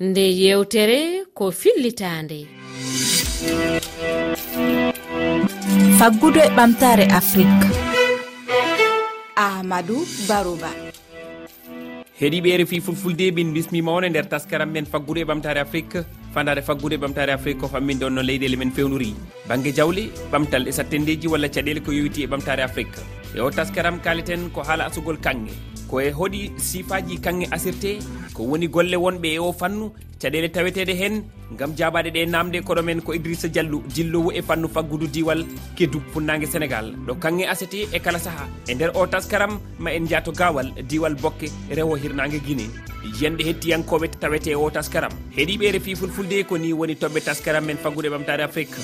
nde yewtere ko fillitande. Faggudu e ɓamtare afrique. Ahmadou barouba. Heeɗiɓe refi fulfulde min bismima on e nder taskaram men faggudu e ɓamtare afrique. Fandade faggude ɓamtare afrique ko fammin ɗon no leyɗele men fewnori banggue jawle ɓamtal e sattendeji walla caɗele ko yowiti e ɓamtare afrique. E o taskaram kaliten ko haala asugol kanŋe. koye hoɗi sifaji kanŋe asirte ko woni golle wonɓe e o fannu caɗele tawetede hen gam jabade ɗe namde koɗomen ko idrissa diallu dillowo e fannu faggudu diwal keddu funnague sénégal. Ɗo kanŋe asete e kala saaha e nder o taskaram ma en jaato gawal diwal bokke rewo hirnague guiné yiyande hettiyankoɓe tawete o taskaram. Heeɗiɓe refi fulfulde koni woni toɓɓe taskaram men faggude ɓamtare afrique.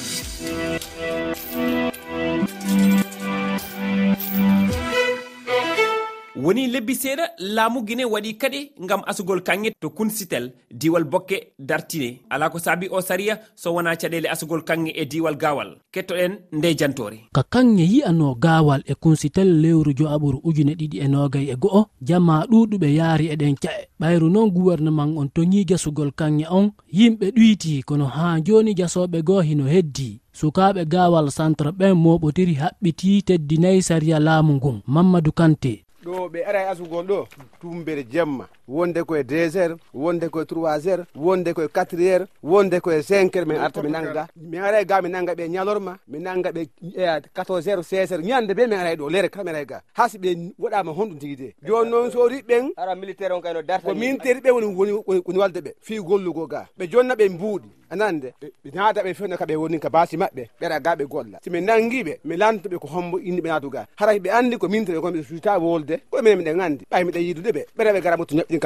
woni lebbi seeɗa laamu guine waɗi kadi gam asugol kanŋe to kunsitel diwal bokke dartine. Ala ko saabi o sariya so wona caɗele asugol kanŋe e diwal gawal kettoɗen nde jantore ka kanŋe yi'ano gawal e kunsitel lewru joaɓuru ujune ɗiɗi e nogay e go'o jamma ɗuɗuɓe yaari eɗen ca'e ɓayru noon gouvernement on toñi gasugol kanŋe on yimɓe ɗuyti kono ha joni jasoɓe goo hino heddi sukaɓe gawal centre ɓen moɓotiri haɓɓiti teddinayi sariya laamu ngun mamadou kanté. ɗo ɓe ara e asugol ɗo tumbere jemma wonde koye deux heures wonde koye trois heures wonde koye quatre heures wonde koye cinq heures min arta mi nanga. Min ara e ga mi nanga ɓe ñalorma mi nanga ɓe e, quatorze heures seize heures ñande be min ara e ɗo lere kala mi ara e ga. Has ɓe waɗama honɗum tigui de. Joni noon so riɓɓen ara militaire on kayno darta ko militaire ɓe woni woni woni walde ɓe fi gollugo ga. Ɓe jonna ɓe mbuuɗi. anande ɓe naada ɓe fewna ka ɓe woni ka baasi maɓɓe ɓeraga ɓe golla. Si min nangiɓe mi lantoɓe ko hombo inni ɓe inniɓe naatuga. Hara ɓe andi ko min tere ko miɗe wolde koye minen miɗen andi ɓay miɗen yidude ɓe ɓereɓe gara moto ñoɓɗin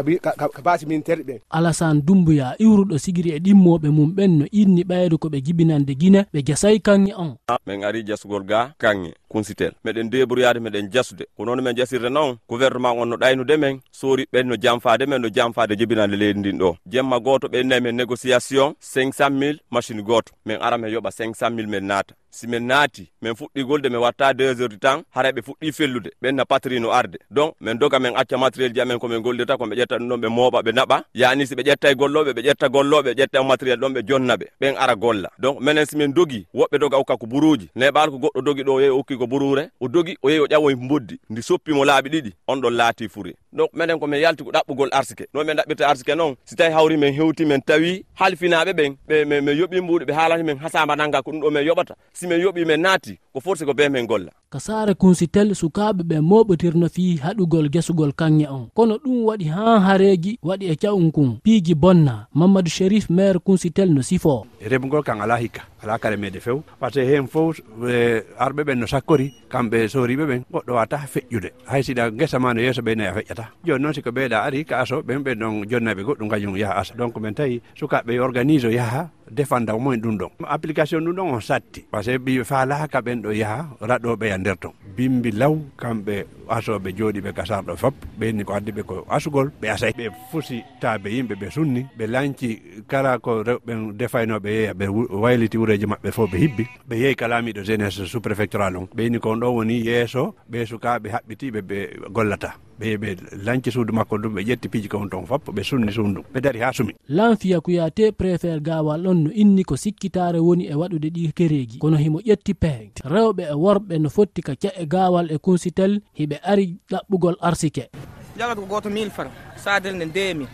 ka baasi min terɗe ɓen alasane dumbuya iwruɗo sigiri e ɗimmoɓe mum ɓen no inni ɓayde koɓe jibinande guine ɓe jasayi kanŋe on. Min ari jasugol ga kanŋe kunsitel. Meɗen debrouillade meɗen jasude. Ko noon min jasirde noon gouvernement on no ɗaynude men soori ɓen no jamfade men no jamfade jibinande leydi ndin ɗo. Jemma goto ɓennayi men négociation 500 mille machine goto min ara min yooɓa 500 mille min naata. simin naati min fuɗɗi golde min watta deux heures du temps hara ɓe fuɗɗi fellude ɓenna patrie no arde. Donc min doga min acca matériel ji amen komin gollirta komin ƴetta ɗum ɗon ɓe mooɓa ɓe naɓa. Yani si ɓe ƴetta e golloɓe ɓe ƴetta golloɓe ɓe ƴetta matériel ɗon ɓe jonna ɓe ɓen ara golla. Donc minen simin dogi woɓɓe doga hokka ko buruji neɓal ko goɗɗo dogi ɗo o yehi o hokki ko burure o dogi o yehi o ƴawoy boddi ndi soppimo laaɓi ɗiɗi on ɗon laati furi donc minen komin yalti ko ɗaɓɓugol arsike. No min ɗaɓɓirta arsike noon si tawi hawri min hewti min tawi halfinaɓe ɓen ɓe min yoɓi mbuɗe ɓe haalata min hasama nangga ko ɗum ɗo min yoɓata. si min yoɓi min naati ko forsi ko be min golla. Ka saare kunsitel sukaaɓe ɓe moɓotirno fi haɗugol gesugol kanŋe on. Kono ɗum waɗi haa hareeji waɗi e cawum kun piiji bonna mamadou shérif maire kunsitel no sifo. E Remugol kan ala hikka ala kare meɗe few. Par ce que heen fof e, arɓe ɓen no sakkori kamɓe sooriɓe ɓen goɗɗo wata feƴƴude. Hay siɗa gesa ma no yeeso ɓe nayi a feƴƴata. Joni noon siko ɓeyɗa ari ka aso ɓen ɓen ɗon jonnaɓe goɗɗum kañum yaha asa donc min tawi sukaɓe organise o yaha defanda omoen ɗum ɗon. Application ɗum ɗon on satti. Par ce que ɓi falaka ɓen ɗo yaaha raɗoɓe ya nder ton. Bimbi law kamɓe asoɓe jooɗiɓe gasarɗo fop ɓenni ko addiɓe ko asugol ɓe asay. Ɓe fusi taɓe yimɓe ɓe sunni ɓe lanci kala ko rewɓen defaynoɓe yeeya ɓe wayliti wureji maɓɓe fof ɓe hibbi ɓe yeehi kalamiɗo jeunesse sous préfectoral on ɓeyni ko on ɗon woni yeeso ɓe sukaɓe haɓɓitiɓe ɓe gollata. ɓe ɓe lañci suudu makko ɗum ɓe ƴetti piiji kon ton fop ɓe sunni suudu ndum ɓe dari ha sumi. Lanfiya kuyate préfére gawal on no inni ko sikkitare woni e waɗude ɗi kereji kono himo ƴetti peegde rewɓe e worɓe no fotti ka ce'e e gawal e kunsitel hiɓe ari ɗaɓɓugol arsike. Jala ko goto mille franc sadel nde ndemi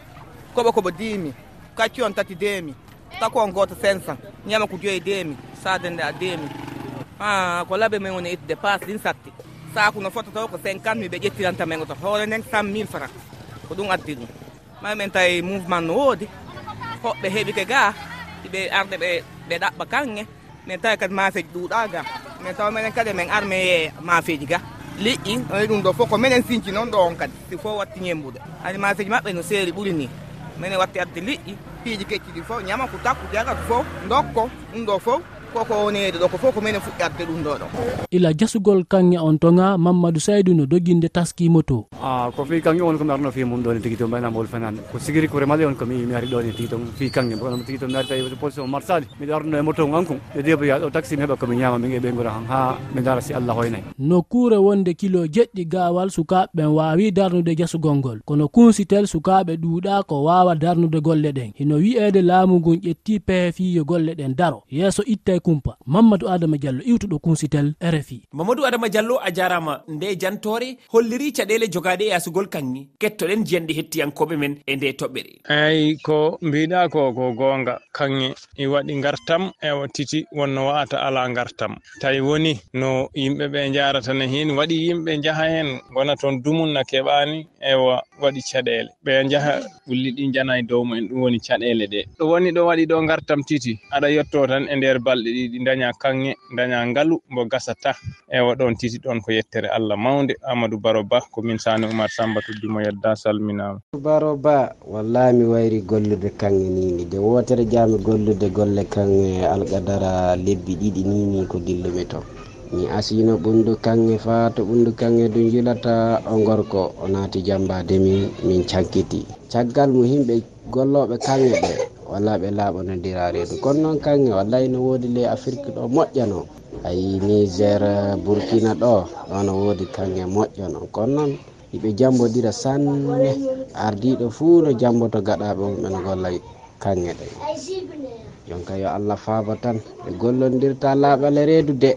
koɓo koɓo dimi kacci on tati demi tako on goto cinq cent ñama ko joyi demi sadel nde a demi ha ko laaɓe men woni itde passe ɗin satti. saku no fota taw ko 50 mi ɓe ƴettiranta men to hoore nden 100 mille franc ko ɗum addi ɗum. Mami men tawi mouvement no woodi hoɓɓe heeɓi ke ga ɓe arde ɓe ɓe ɗaɓɓa kanŋe. Min tawi kadi mafeji ɗuuɗa ga min tawa minen kadi min arme e mafeji ga. Liƴƴi oni ɗum ɗo fof ko minen sinci noon ɗo on kadi si fof watti ñembude. Ani mafeji maɓɓe no seeri ɓuri ni. Minen watti adde liƴƴi piiji kecci ɗi fof ñama ko takku jagat fof dokko ɗum ɗo fof koko wonede ɗo ko fof ko minen fuɗɗarde ɗum ɗo ɗo. Ila jasugol kanŋe on toŋa mamadou saydou no doguinde taskimo to a ko fi kanŋe on komi arno fi mum ɗone tigui to mbaynamol fanande ko sigiri ko remale on komi mi ari ɗone tigui to fi kanŋe. Bono tigui to mi ari tawi e position marsade miɗa arno e moto ankon e deboya ɗo taxi mi heɓa komi ñama min eɓe gura han. Ha mi dara si allah hoynayi nokkure wonde kilo jeɗɗi gawal sukaɓeɓen wawi darnude jasugol ngol. Kono kunsitel sukaɓe ɗuuɗa ko wawa darnude golle ɗen. Hino wi'ede laamu ngun ƴetti peefiyo golle ɗen daro. Yeeso ittay kumpa. Mamadou adama diallo iwtuɗo kunsitel rfi mamadou adama diallo a jarama nde jantore holliri caɗele jogaɗe e asugol kanŋi kettoɗen jiyanɗe hettiyankoɓe men e nde toɓɓere. Eyi ko mbiɗa ko ko gonga kanŋe i waɗi gartam e titi wonno wata ala gartam tawi woni no yimɓeɓe jarata ne hen waɗi yimɓe jaaha hen gona toon dumunna keɓani ewa waɗi caɗele ɓe jaaha gulli ɗi jana e dow mumen ɗum woni caɗele ɗe. Ɗo woni ɗo waɗi ɗo gartam titi aɗa yetto tan e nder balɗe ɗiɗi daña kanŋe daña ngalu mbo gasata. Ewa ɗon titi ɗon ko yettere allah mawde amadou baro ba ko min sani oumar samba tuddimo yedda salminama baro ba wallahi mi wayri gollude kanŋe nini de wotere jami gollude golle kanŋe alkadara lebbi ɗiɗi nini ko dillumi to mi asino ɓundu kanŋe fa to ɓundu kanŋe du jilata o gorko o naati jambade min min cankiti. Caggal mo himɓe golloɓe kanŋe ɓe walla ɓe laaɓano ndira reedu kono noon kanŋe wallay no woodi ley afrique ɗo moƴƴano ayi niger burkina ɗo ɗo no woodi kanŋe moƴƴano kono noon yiɓe jambodira sanne. Ardiɗo fuu no jamboto gaɗaɓe mumen golla kanŋe ɗe. Jonka yo allah faaba tan ɓe gollondirta laaɓale reedu de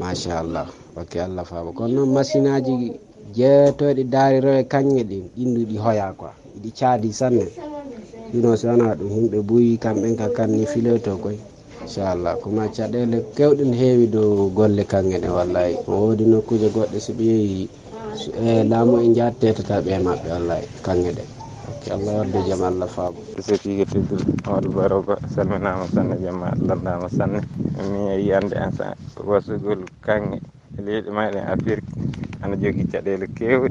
machallah ok allah faaba. Kono noon machine aji jeetoɗi daariroe kanŋe ɗin ɗinduɗi hoya quoi ɗiɗi caadi sanne. ino wona ɗum himɓe ɓuyi kamɓen ka kamni filoto koye inchallah. Kuma caɗele kewɗe ne heewi dow golle kanŋene wallayi woodi nokkuje goɗɗe so ɓe yeehi e laamu en jattetata ɓe maɓɓe wallayi kanŋe ɗe. Ok allah wadde jaam allah faabo sefigue teddul maɗo baroba salminama sanne jamma landama sanne. Mi yiyande an sa wasugol kanŋe e leyɗe maɗen afrique. Ana jogui caɗele kewɗe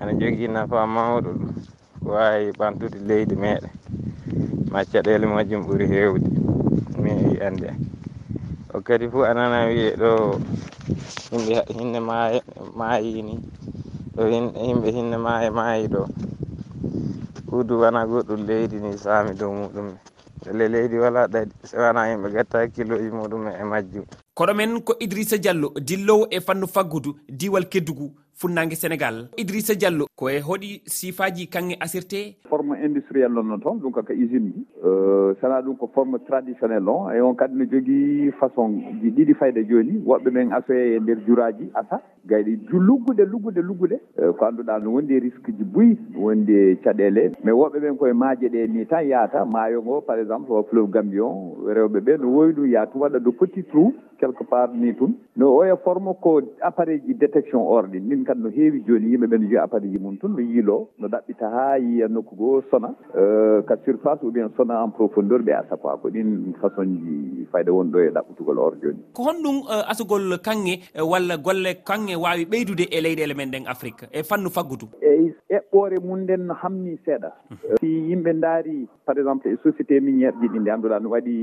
ana jogui nafa mawɗo ɗum. wawi ɓamtude leydi meɗen ma caɗele majjum ɓuuri hewde mi andi o kadi fo anana wiye ɗo yimɓe hinne maayi maayi ni. Ɗo yimɓe hinne maayi maayi ɗo. Kuudu wona goɗɗum leydi ni saami dow muɗum. Ɗele leydi wala ɗaɗi so wona yimɓe gatta hakkilloji muɗum e majjum. koɗomen ko idrissa diallo dillowo e fannu faggudu diwal keddugu funnague sénégal. Idrissa diallo ko e hoɗi sifaji kanŋe asirte? Forme industriel onno toon ɗum kaka usine ji euh, sana ɗum ko forme traditionnel on e on kadi ne jogui façon ji ɗiɗi fayda joni woɓɓe men asoye e nder juraji asa. Gayɗi luggude luggude luggude. Euh, ko anduɗa no wondi e risque ji buyi wondi e caɗele mais woɓɓe ɓen koye maaje ɗe ni tan yaata maayo ngo par exemple o fleuve gambion rewɓe ɓe no wowi ɗum yaha tum waɗa de petit trou. quelque part ni tun. No oya forme ko appareil ji détection or ɗi min kam no heewi joni yimɓeɓe no jogi appareil ji mum tun no yiilo no ɗaɓɓita ha yiya nokku goo sona. Euh, ka surface ou bien sona en profondeur ɓe asa quoi ko ɗin façon ji fayda woni ɗo e ɗaɓɓutugol or :fra joni. Ko honɗum euh, asugol kanggue euh, walla golle kanggue wawi ɓeydude e leyɗele men ɗen Afrique e fannu faggudu? Eyi eɓɓore mum nden no hamni seeɗa. Mhm. Si yimɓe daari par exemple e société :fra miniére :fra ji ɗi ɗi ganduɗa ne waɗi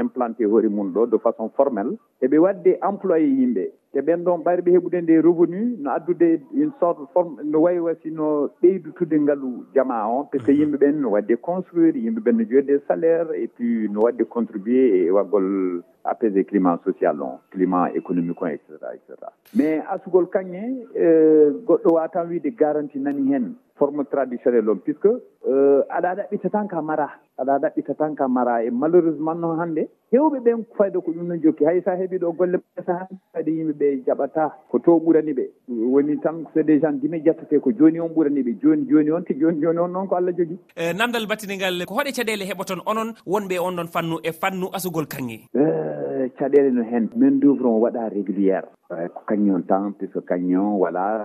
implanté hoore mum ɗo de façon formelle eɓe wadde employé yimɓe. te ɓen ɗon ɓayɓe heɓude nde revenu no addude une sorte forme no wayi no ɓeydutude ngaalu jama on. Par ce que mhm. yimɓe ɓen no wadde construire yimɓe ɓen no joɗde salaire et puis no wadde contribué e waggol apaisé climat social on climat économique on et cetera et cetera. Mais asugol kañe e, goɗɗo watan wiide garanti nani hen forme traditionnel on puisque e, aɗa ɗaɓɓita tan ka mara aɗa ɗaɓɓita tan ka mara e malheureusement noon hannde hewɓe ɓen fayda ko ɗum non jokki. Hay sa heeɓi ɗo golle sa hande fayde yimɓe yimɓe jaɓata ko to ɓurani ɓe. Woni tan c'est des gens dimi jattete ko joni on ɓurani ɓe joni joni on te joni joni on noon ko allah jogui. E namdal battiningal ko hoɗe caɗele heɓoton onon wonɓe on ɗon fannu e fannu asugol kanŋe. E, caɗele no hen. Main d' douvre on waɗa régulière. E, ko kañum tan puisque kañum voilà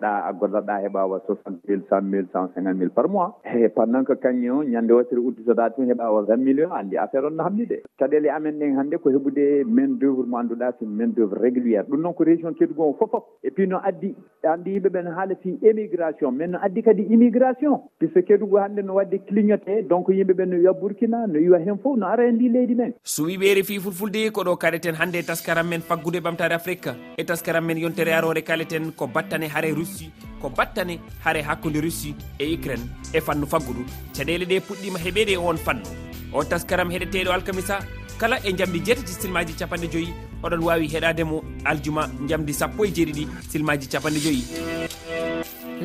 ɗa a goddoɗa heɓawa soixante mille cent mille cent cinquante mille par mois. E pendant que kañum ñande wattere udditoɗa tun heɓawa vingt million andi affaire on no hamni de. Caɗele amen ɗen hannde ko heɓude main d' oeuvre mo annduɗa so main d' oeuvre réguliére agraire ɗum noon ko région keddugu o fofof et puis no addi andi yimɓeɓe no haala fi émigration. Mais no addi kadi immigration puisque keddugu hannde no wadde clignoté donc yimɓeɓe no wiya burkina no yiwa hen fof no ara e ndi leydi men. So wiɓeere fi fulfulde ko ɗo kaɗeten hannde e taskaram men faggude ɓamtare afrique. E taskaram men yontere arore kaleten ko battane haare russie ko battane haare hakkude russie e ukraine e fannu faggudu. Caɗele ɗe puɗɗima heɓede e on fannu. O taskaram heɗeteɗo alkamisa kala e jamdi jeetati silmaji capanɗe joyyi oɗon wawi heɗademo aljuma jamdi sappo e jeeɗiɗi silmaji capanɗe joyyi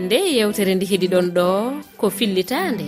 nde yewtere nde heeɗiɗon ɗo ko fillitande.